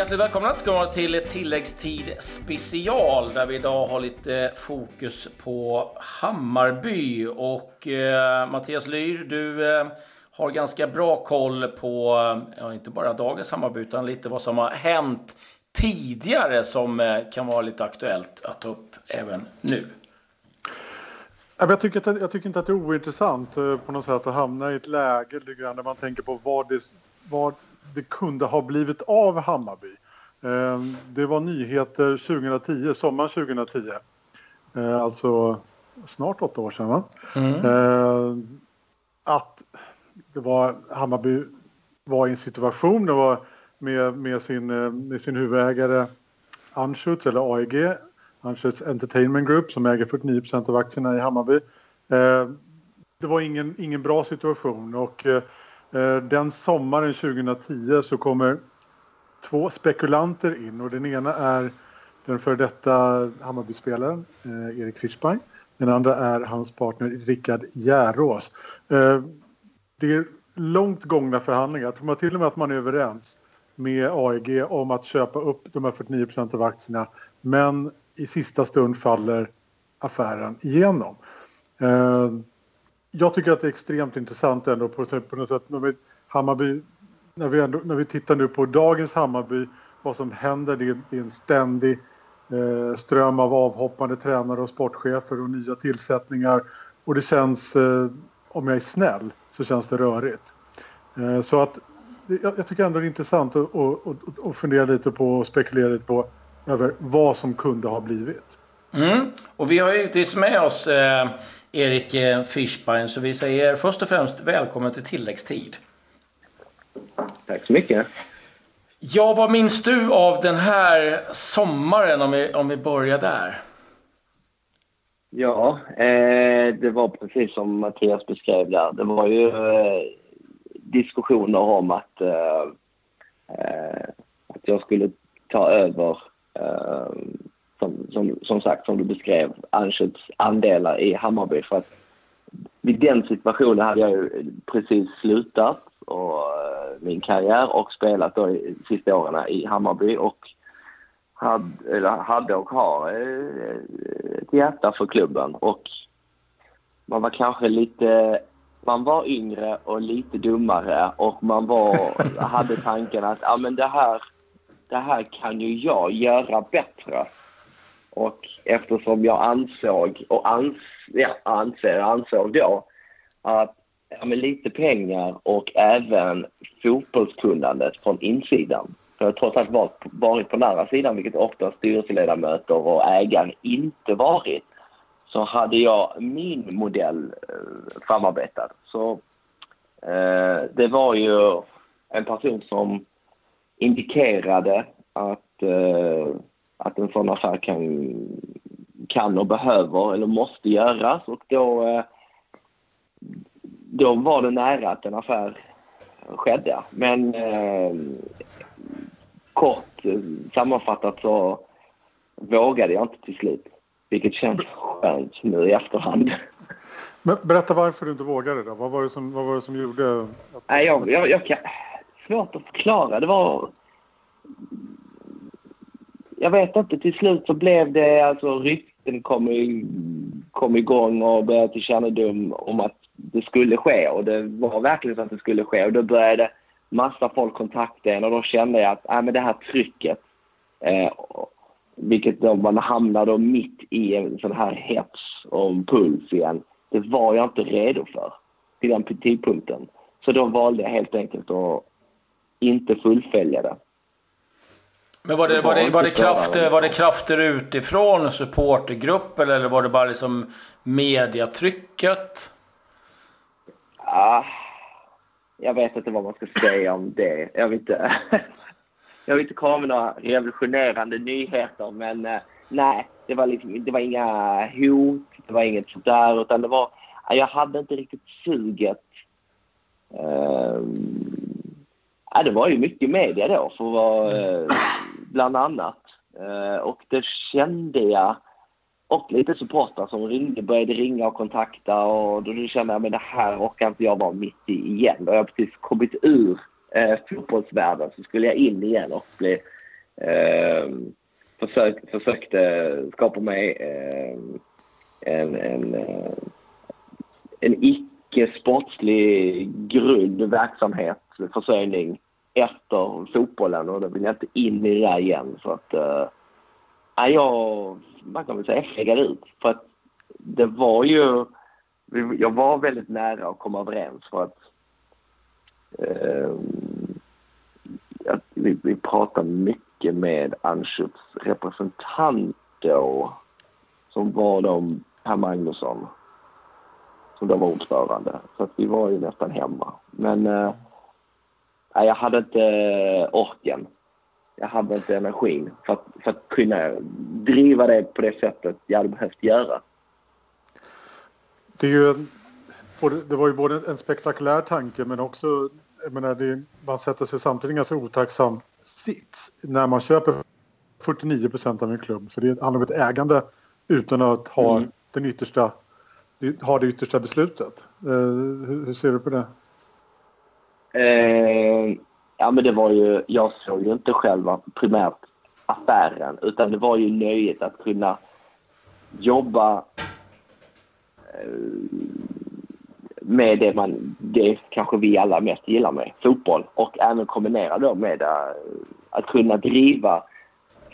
Hjärtligt välkomna ska vara till tilläggstid special där vi idag har lite eh, fokus på Hammarby. Och eh, Mattias Lyr, du eh, har ganska bra koll på, eh, ja, inte bara dagens Hammarby utan lite vad som har hänt tidigare som eh, kan vara lite aktuellt att ta upp även nu. Jag tycker, inte, jag tycker inte att det är ointressant eh, på något sätt att hamna i ett läge där man tänker på vad det, vad det kunde ha blivit av Hammarby. Ehm, det var nyheter 2010, sommaren 2010. Eh, alltså snart åtta år sedan va? Mm. Ehm, att det var Hammarby var i en situation, det var med, med, sin, med sin huvudägare Anschutz eller AEG, Anschutz Entertainment Group som äger 49% av aktierna i Hammarby. Ehm, det var ingen, ingen bra situation och eh, den sommaren 2010 så kommer två spekulanter in och den ena är den före detta Hammarbyspelaren eh, Erik Fischbein. Den andra är hans partner Rickard Järås. Eh, det är långt gångna förhandlingar. Jag tror till och med att man är överens med AEG om att köpa upp de här 49% av aktierna. Men i sista stund faller affären igenom. Eh, jag tycker att det är extremt intressant ändå på, på något sätt. Hammarby när vi, ändå, när vi tittar nu på dagens Hammarby, vad som händer, det är, det är en ständig eh, ström av avhoppande tränare och sportchefer och nya tillsättningar. Och det känns, eh, om jag är snäll, så känns det rörigt. Eh, så att jag, jag, tycker ändå det är intressant att, att, att, att fundera lite på och spekulera lite på över vad som kunde ha blivit. Mm. Och vi har givetvis med oss eh, Erik eh, Fischbein, så vi säger först och främst välkommen till tilläggstid. Tack så mycket. Ja, vad minns du av den här sommaren om vi, om vi börjar där? Ja, eh, det var precis som Mattias beskrev där. Det var ju eh, diskussioner om att, eh, eh att jag skulle ta över, eh, som, som, som, sagt, som du beskrev, Anschutz andelar i Hammarby. För att vid den situationen hade jag ju precis slutat och eh, min karriär och spelat då i sista åren i Hammarby och hade, eller hade och har eh, ett hjärta för klubben och man var kanske lite man var yngre och lite dummare och man var, hade tanken att ja, men det, här, det här kan ju jag göra bättre. Och eftersom jag ansåg och ans, ja, anser, ansåg då att ja, med lite pengar och även fotbollskunnandet från insidan. För jag har trots allt varit, varit på den andra sidan, vilket ofta styrelseledamöter och ägare inte varit, så hade jag min modell eh, framarbetad. Så eh, det var ju en person som indikerade att, eh, att en sån affär kan, kan och behöver eller måste göras och då eh, då var det nära att en affär skedde. Men eh, kort eh, sammanfattat så vågade jag inte till slut. Vilket känns skönt nu i efterhand. Men berätta varför du inte vågade då? Vad var det som, vad var det som gjorde? Nej, jag, jag, jag kan... Svårt att förklara. Det var... Jag vet inte. Till slut så blev det alltså rykten kom, i, kom igång och började till kännedom om att det skulle ske och det var verkligen så att det skulle ske och då började massa folk kontakta en och då kände jag att äh, men det här trycket eh, vilket då man hamnar då mitt i en sån här hets och puls igen. Det var jag inte redo för till den tidpunkten. Så då valde jag helt enkelt att inte fullfölja det. Men var det, var det, var det, krafter, var det krafter utifrån, supportergrupp eller var det bara liksom mediatrycket? Ah, jag vet inte vad man ska säga om det. Jag vill inte, jag vill inte komma med några revolutionerande nyheter, men eh, nej, det var, liksom, det var inga hot, det var inget sådär, utan det var, jag hade inte riktigt suget. Uh, ja, det var ju mycket media då, för uh, bland annat. Uh, och det kände jag och lite supportrar som ringde, började ringa och kontakta och då kände jag att det här orkar inte jag vara mitt i igen. Då har jag precis kommit ur eh, fotbollsvärlden så skulle jag in igen och bli Eh, försök, försökte skapa mig eh, en, en, eh, en icke-sportslig grund, verksamhet, försörjning efter fotbollen och då vill jag inte in i det där igen. Så att, eh, jag, man kan väl säga fegade ut. För att det var ju, jag var väldigt nära att komma överens för att äh, vi, vi pratade mycket med Anschuts representant då som var de Per Magnusson som då var ordförande. Så att vi var ju nästan hemma. Men eh, jag hade inte eh, orken. Jag hade inte energin för att, för att kunna driva det på det sättet jag hade behövt göra. Det, är ju en, det var ju både en spektakulär tanke men också jag menar, det, man sätter sig samtidigt i en ganska otacksam sits när man köper 49 procent av en klubb. För det handlar om ett ägande utan att ha, mm. den yttersta, ha det yttersta beslutet. Eh, hur, hur, ser du på det? Eh, ja, men det var ju, jag såg ju inte själva primärt affären utan det var ju nöjet att kunna jobba eh, med det man, det kanske vi alla mest gillar med, fotboll och även kombinera då med eh, att kunna driva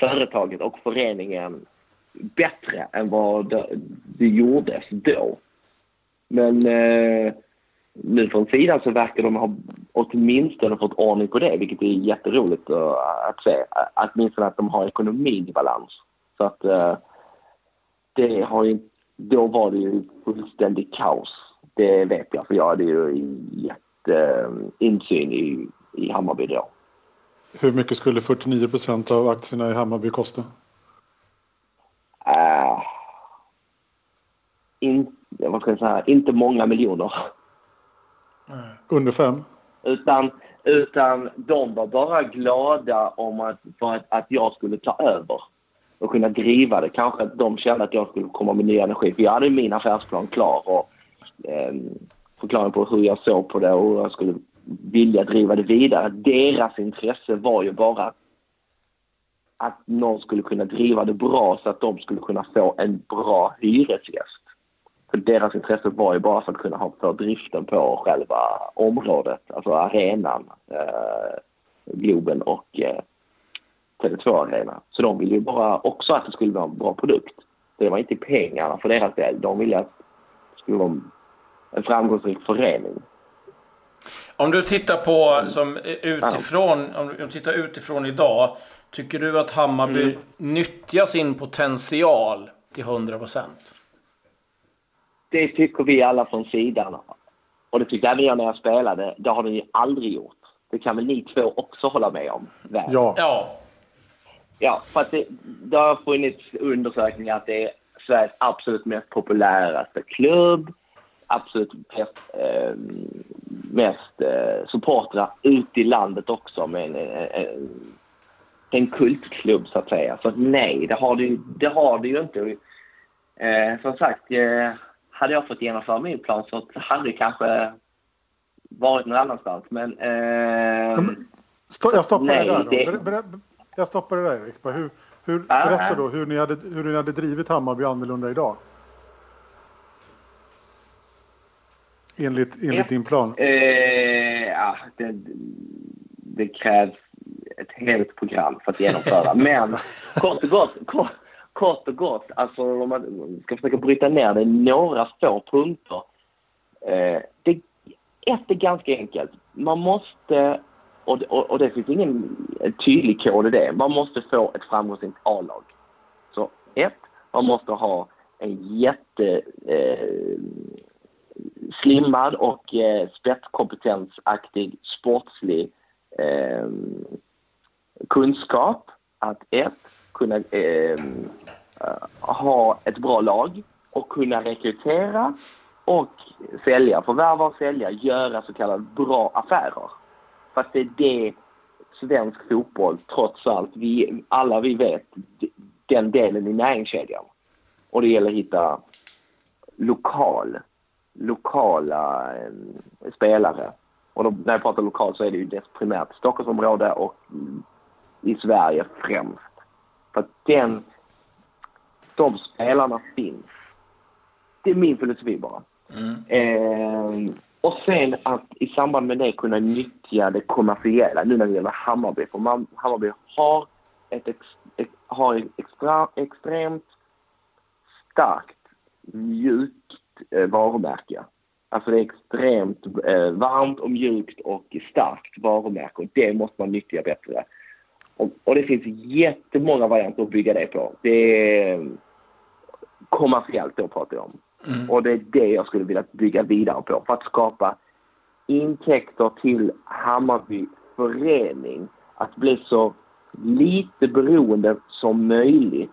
företaget och föreningen bättre än vad det, det gjordes då. Men eh, nu från sidan så verkar de ha åtminstone fått ordning på det, vilket är jätteroligt att se. Åtminstone att de har ekonomin i balans. Så att uh, det har ju, då var det ju fullständigt kaos det vet jag, för jag hade ju jätteinsyn i, i Hammarby då. Hur mycket skulle 49 procent av aktierna i Hammarby kosta? Uh, in, vad ska jag säga, inte många miljoner. Mm. Under fem? Utan, utan de var bara glada om att, för att, att jag skulle ta över och kunna driva det. Kanske att de kände att jag skulle komma med ny energi. För jag hade min affärsplan klar och eh, förklaring på hur jag såg på det och hur jag skulle vilja driva det vidare. Deras intresse var ju bara att någon skulle kunna driva det bra så att de skulle kunna få en bra hyresgäst. För deras intresse var ju bara för att kunna ha för driften på själva området, alltså arenan, eh, Globen och eh, Tele2 Arena. Så de ville ju bara också att det skulle vara en bra produkt. Det var inte pengarna för deras del. De ville att det skulle vara en framgångsrik förening. Om du tittar på som utifrån, om du tittar utifrån idag. Tycker du att Hammarby mm. nyttjar sin potential till 100 procent? Det tycker vi alla från sidan. Och det tyckte även jag när jag spelade. Det har ni aldrig gjort. Det kan väl ni två också hålla med om? Väl? Ja. ja. Ja, för att det, det har funnits undersökningar att det är Sveriges absolut mest populäraste klubb absolut mest, eh, mest eh, supportrar ute i landet också med en, en, en kultklubb så att säga. Så nej, det har det, det, har det ju inte. Eh, som sagt, eh, hade jag fått genomföra min plan så hade det kanske varit någon annanstans. Men... Eh, jag stoppar nej, där då. Det... Jag stoppar det där Erik. Hur, hur, berätta då hur ni, hade, hur ni hade drivit Hammarby annorlunda idag. Enligt, enligt din plan? Eh, ja, det, det, krävs ett helt program för att genomföra. Men kort och gott, kort, kort och gott, alltså om man ska försöka bryta ner det några få punkter. Eh, det, ett är ganska enkelt. Man måste, och, och, och det finns ingen tydlig kod i det, man måste få ett framgångsrikt A-lag. Så ett, man måste ha en jätte eh, slimmad och eh, spetskompetensaktig sportslig eh, kunskap. Att ett, kunna ehm, eh, ha ett bra lag och kunna rekrytera och sälja, förvärva och sälja, göra så kallade bra affärer. För att det är det svensk fotboll trots allt, vi, alla vi vet den delen i näringskedjan. Och det gäller att hitta lokal lokala eh, spelare. Och då, när jag pratar lokalt så är det ju primärt Stockholmsområde och i Sverige främst. För att den, de spelarna finns. Det är min filosofi bara. Mm. Eh, och sen att i samband med det kunna nyttja det kommersiella nu när det gäller Hammarby. För man, Hammarby har ett, ex, ett har ett extra, extremt starkt mjukt eh, varumärke. Alltså det är extremt eh, varmt och mjukt och starkt varumärke och det måste man nyttja bättre. Och, och, det finns jättemånga varianter att bygga det på. Det är kommersiellt då pratar jag om. Mm. Och det är det jag skulle vilja bygga vidare på för att skapa intäkter till Hammarby förening. Att bli så lite beroende som möjligt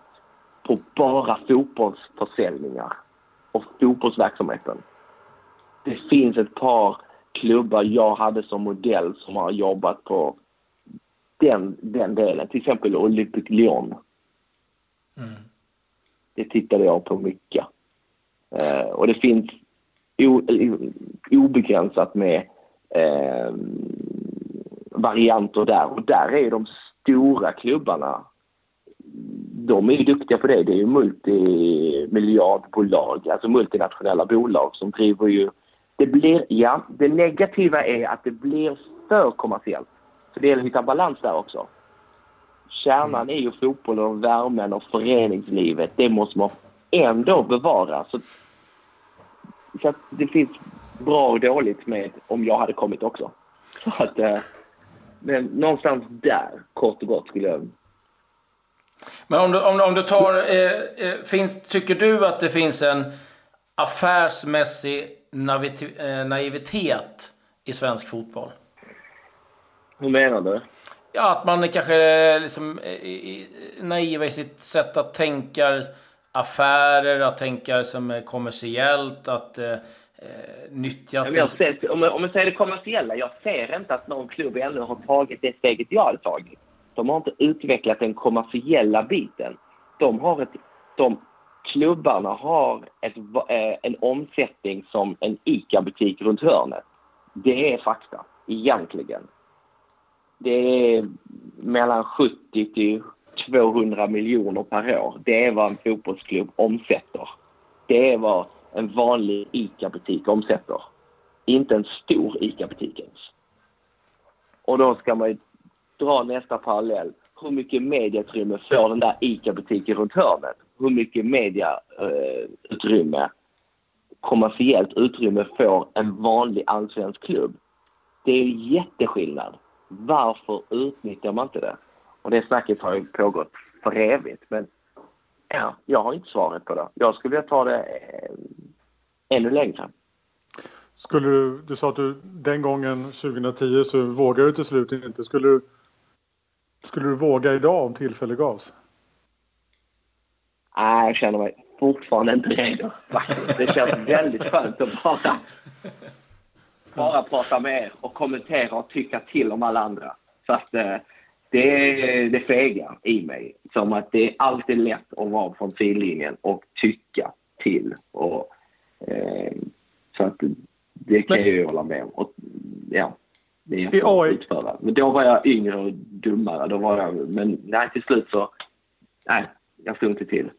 på bara fotbollsförsäljningar och fotbollsverksamheten. Det finns ett par klubbar jag hade som modell som har jobbat på den, den delen. Till exempel Olympic Lyon. Mm. Det tittade jag på mycket. Uh, och det finns o, obegränsat med uh, varianter där. Och där är de stora klubbarna de är ju duktiga på det. Det är ju multimiljardbolag, alltså multinationella bolag som driver ju... Det blir, ja, det negativa är att det blir för kommersiellt. Så det gäller att hitta balans där också. Kärnan är ju fotbollen och värmen och föreningslivet. Det måste man ändå bevara. Så, så att det finns bra och dåligt med om jag hade kommit också. Så att, eh, men någonstans där, kort och gott, skulle jag men om du, om, om du tar, eh, eh, finns, tycker du att det finns en affärsmässig eh, naivitet i svensk fotboll? Hur menar du? Ja, att man är kanske liksom naiv i sitt sätt att tänka affärer, att tänka som kommersiellt, att eh, nyttja... Jag ser, om, jag, om jag säger det kommersiella, jag ser inte att någon klubb ännu har tagit det steget jag hade tagit. De har inte utvecklat den kommersiella biten. De har ett, de klubbarna har ett, eh, en omsättning som en ICA-butik runt hörnet. Det är fakta, egentligen. Det är mellan 70 till 200 miljoner per år. Det är vad en fotbollsklubb omsätter. Det är vad en vanlig ICA-butik omsätter. Inte en stor ICA-butik ens. Och då ska man dra nästa parallell. Hur mycket mediautrymme får den där ICA-butiken runt hörnet? Hur mycket mediautrymme, eh, kommersiellt utrymme får en vanlig allsvensk klubb? Det är jätteskillnad. Varför utnyttjar man inte det? Och det snacket har ju pågått för evigt. Men ja, jag har inte svaret på det. Jag skulle vilja ta det eh, ännu längre. Skulle du, du sa att du den gången 2010 så vågade du till slut inte. Skulle du skulle du våga idag om tillfälle gavs? Nej, jag känner mig fortfarande inte redo. Det känns väldigt skönt att bara, bara prata med er och kommentera och tycka till om alla andra. Så att eh, det är det fega i mig. Som att det är alltid lätt att vara från sidlinjen och tycka till. Och, eh, så att det kan Men, jag ju hålla med om. Och, ja. Det är utföra. Men då var jag yngre och dummare. Då var jag, men nej, till slut så... Nej, jag stod inte till.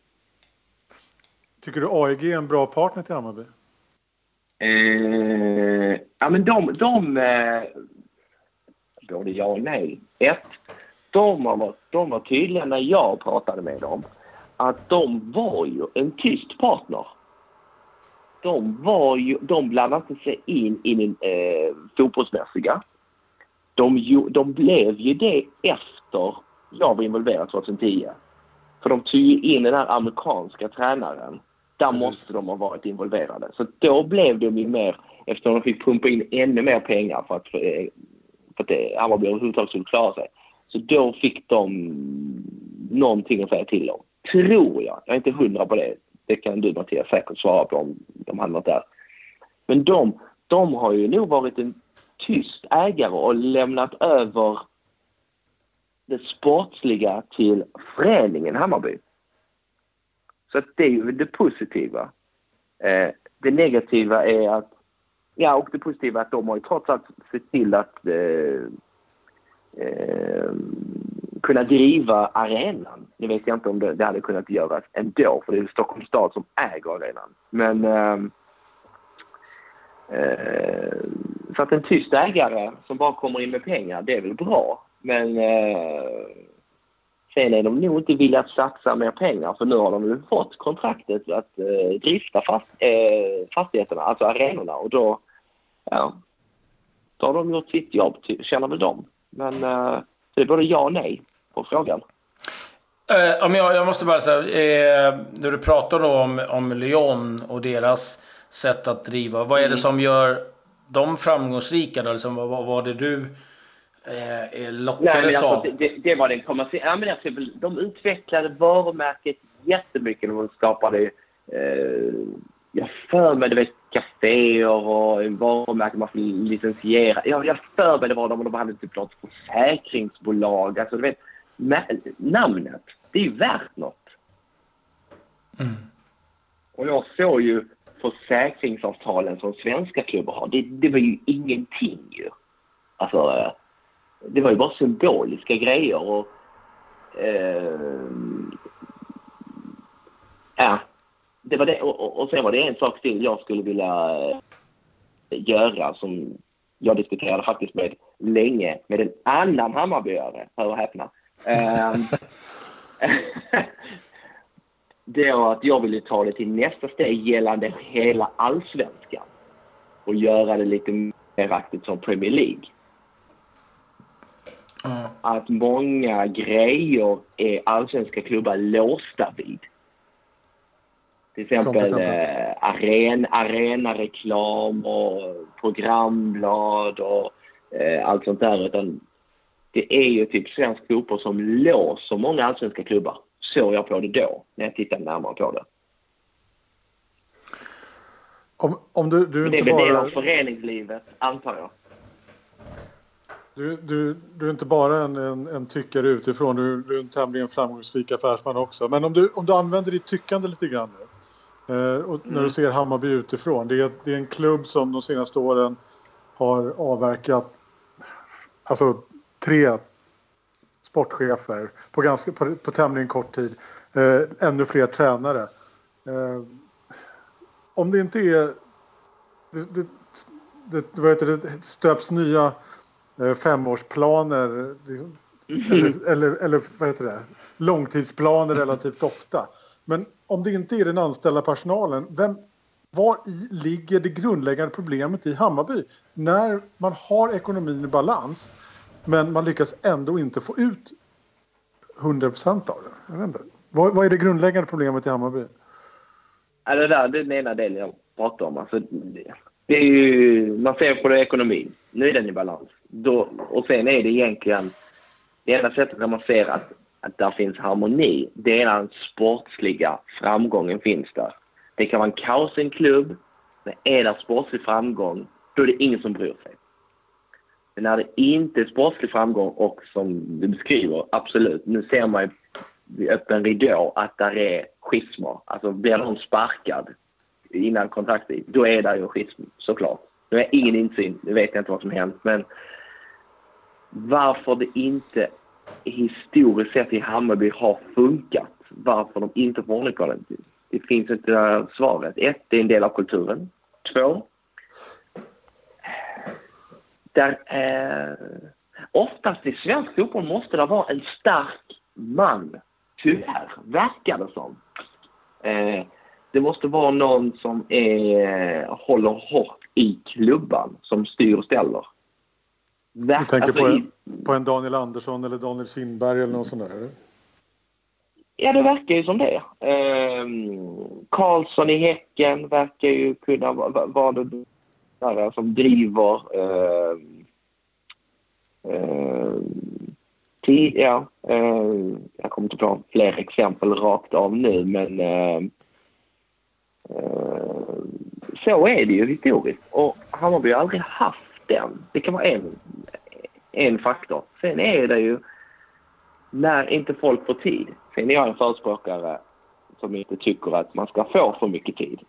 Tycker du AEG är en bra partner till Hammarby? Eh, ja, men de... de eh, både ja och nej. Ett, de var, de var tydliga när jag pratade med dem att de var ju en tyst partner. De var ju, de blandade inte sig in i den eh, fotbollsmässiga de, de blev ju det efter jag var involverad 2010. För de tog ju in den här amerikanska tränaren. Där mm. måste de ha varit involverade. Så då blev de ju mer, eftersom de fick pumpa in ännu mer pengar för att, för att Hammarby överhuvudtaget skulle klara sig. Så då fick de någonting att säga till om. Tror jag. Jag är inte hundra på det. Det kan du Mattias säkert svara på om de något där. Men de, de har ju nog varit en tyst ägare och lämnat över det sportsliga till föreningen Hammarby. Så att det är ju det positiva. Eh, det negativa är att, ja och det positiva är att de har ju trots allt sett till att eh, eh, kunna driva arenan. Nu vet jag inte om det, det hade kunnat göras ändå, för det är Stockholms stad som äger arenan. Men... Eh, eh, så att en tyst ägare som bara kommer in med pengar, det är väl bra. Men eh, sen är de nog inte villiga att satsa mer pengar för nu har de ju fått kontraktet att eh, drifta fast, eh, fastigheterna, alltså arenorna och då, ja, då har de gjort sitt jobb, känner väl de. Men eh, det är både ja och nej på frågan. Eh, jag, jag måste bara säga, eh, när du pratar då om, om Lyon och deras sätt att driva. Vad är det mm. som gör dem framgångsrika? Då? Liksom, vad var det du eh, lockades alltså, av? Det, det, var den kommersiella... Ja, men alltså, de utvecklade varumärket jättemycket. De skapade... Eh, jag för mig, du vet, kaféer och varumärken man får licensiera. Jag, jag för mig det var de, de hade typ något försäkringsbolag. Alltså, du vet, namnet, det är ju värt något. Mm. Och jag såg ju försäkringsavtalen som svenska klubbar har. Det, det var ju ingenting ju. Alltså, det var ju bara symboliska grejer och... Eh, ja, det var det. Och, och sen var det en sak till jag skulle vilja eh, göra som jag diskuterade faktiskt med länge med en annan Hammarbyare, hör och häpna. Ehm, det var att jag ville ta det till nästa steg gällande hela allsvenskan och göra det lite mer aktivt som Premier League. Mm. Att många grejer är allsvenska klubbar låsta vid. Till exempel, eh, aren, arenareklam och programblad och eh, allt sånt där. Utan det är ju typ svensk fotboll som låser många allsvenska klubbar. Såg jag på det då, när jag tittade närmare på det. Om, om du, du inte det är väl bara... del av föreningslivet, antar jag. Du, du, du är inte bara en, en, en tyckare utifrån, du, du är en tämligen framgångsrik affärsman också. Men om du, om du använder ditt tyckande lite grann nu. Eh, och när du mm. ser Hammarby utifrån. Det är, det är en klubb som de senaste åren har avverkat alltså tre sportchefer på, ganska, på, på tämligen kort tid. Eh, ännu fler tränare. Eh, om det inte är... Det, det, det, vad heter det, stöps nya femårsplaner liksom, eller, eller, eller vad heter det, långtidsplaner relativt ofta. Men om det inte är den anställda personalen, vem, var i ligger det grundläggande problemet i Hammarby? När man har ekonomin i balans men man lyckas ändå inte få ut 100 procent av det. Jag vet inte. Vad, vad, är det grundläggande problemet i Hammarby? Ja, det där det är den ena delen jag pratar om. Alltså, det, det är ju, man ser på det ekonomin. Nu är den i balans. Då, och sen är det egentligen... Det enda sättet där man ser att, att där finns harmoni, det är när den sportsliga framgången finns där. Det kan vara en kaos i en klubb, men är det sportslig framgång, då är det ingen som bryr sig. Men när det inte är sportslig framgång och som du beskriver, absolut, nu ser man ju vid öppen ridå att där är schismer. Alltså blir någon sparkad innan kontakttid, då är det ju schism såklart. Nu har jag ingen insyn, nu vet jag inte vad som hänt, men varför det inte historiskt sett i Hammarby har funkat, varför de inte får ordning på det, det finns inte svaret. Ett, det är en del av kulturen. Två, där eh, oftast i svensk fotboll måste det vara en stark man. Tyvärr, verkar det som. Eh, det måste vara någon som är, håller hårt i klubban, som styr och ställer. Ver du tänker alltså, på, en, på en Daniel Andersson eller Daniel Kindberg eller något sånt där? Ja, det verkar ju som det. Eh, Karlsson i Häcken verkar ju kunna vara va, där som driver eh, eh, ja, eh, jag kommer inte på fler exempel rakt av nu men eh, eh, så är det ju historiskt och Hammarby har aldrig haft den. Det kan vara en, en faktor. Sen är det ju när inte folk får tid. Sen är jag en förespråkare som inte tycker att man ska få för mycket tid.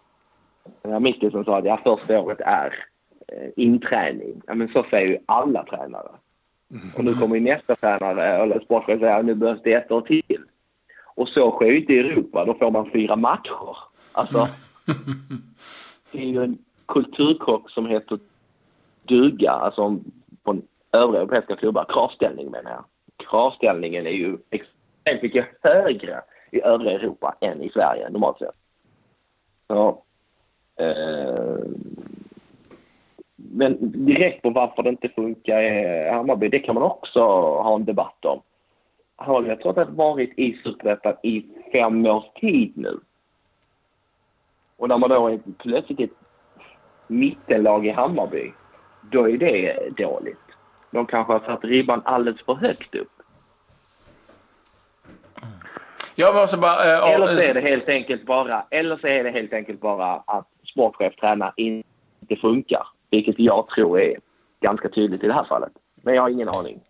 Mickelson sa att ja, första året är eh, inträning. Ja, men så säger ju alla tränare. Och nu kommer ju nästa tränare eller sportchef säga nu behövs det ett år till. Och så sker ju inte i Europa. Då får man fyra matcher. Alltså, det är ju en kulturkrock som heter duga, alltså övriga europeiska klubbar. Kravställning menar jag. Kravställningen är ju extremt mycket högre i övriga Europa än i Sverige normalt sett. Ja. eh, men direkt på varför det inte funkar i Hammarby, det kan man också ha en debatt om. Jag tror att det har varit i Superettan i fem års tid nu. Och när man då är plötsligt ett mittenlag i Hammarby, då är det dåligt. De kanske har satt ribban alldeles för högt upp. Jag måste bara... Äh, eller så är det helt enkelt bara, eller så är det helt enkelt bara att sportchef, tränare inte funkar. Vilket jag tror är ganska tydligt i det här fallet. Men jag har ingen aning.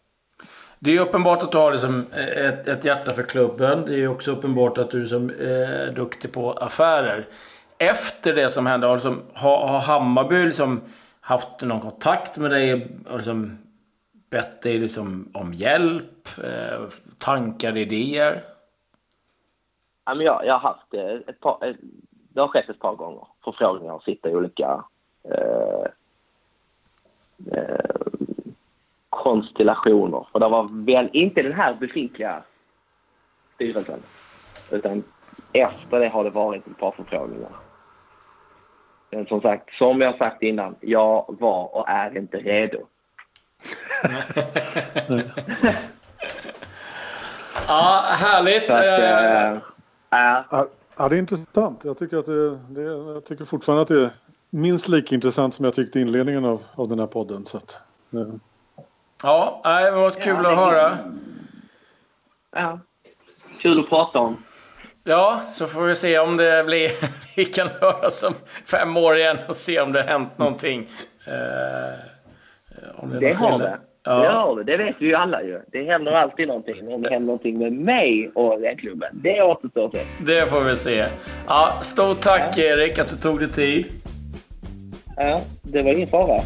Det är uppenbart att du har liksom ett, ett hjärta för klubben. Det är också uppenbart att du är liksom, eh, duktig på affärer. Efter det som hände, har, liksom, har, har Hammarby liksom haft någon kontakt med dig liksom bett dig liksom om hjälp? Eh, tankar, idéer? Ja, men jag, jag har haft eh, ett par, eh, det har skett ett par gånger. Förfrågningar att sitta i olika eh, eh, konstellationer. För det var väl inte den här befintliga styrelsen. Utan efter det har det varit ett par förfrågningar. Men som sagt, som jag sagt innan, jag var och är inte redo. ja, härligt. Att, äh, äh. Ja, det är intressant. Jag tycker, att det, det, jag tycker fortfarande att det är minst lika intressant som jag tyckte i inledningen av, av den här podden. Så att, ja. ja, det var kul ja, att höra. Ja, kul att prata om. Ja, så får vi se om det blir... vi kan höras om fem år igen och se om det har hänt någonting. Eh, om det, det har det. Ja. Det har det. Det vet vi ju alla ju. Det händer alltid någonting. Om det händer någonting med mig och klubben. Det återstår att. Det får vi se. Ja, stort tack ja. Erik att du tog dig tid. Ja, det var ingen fara.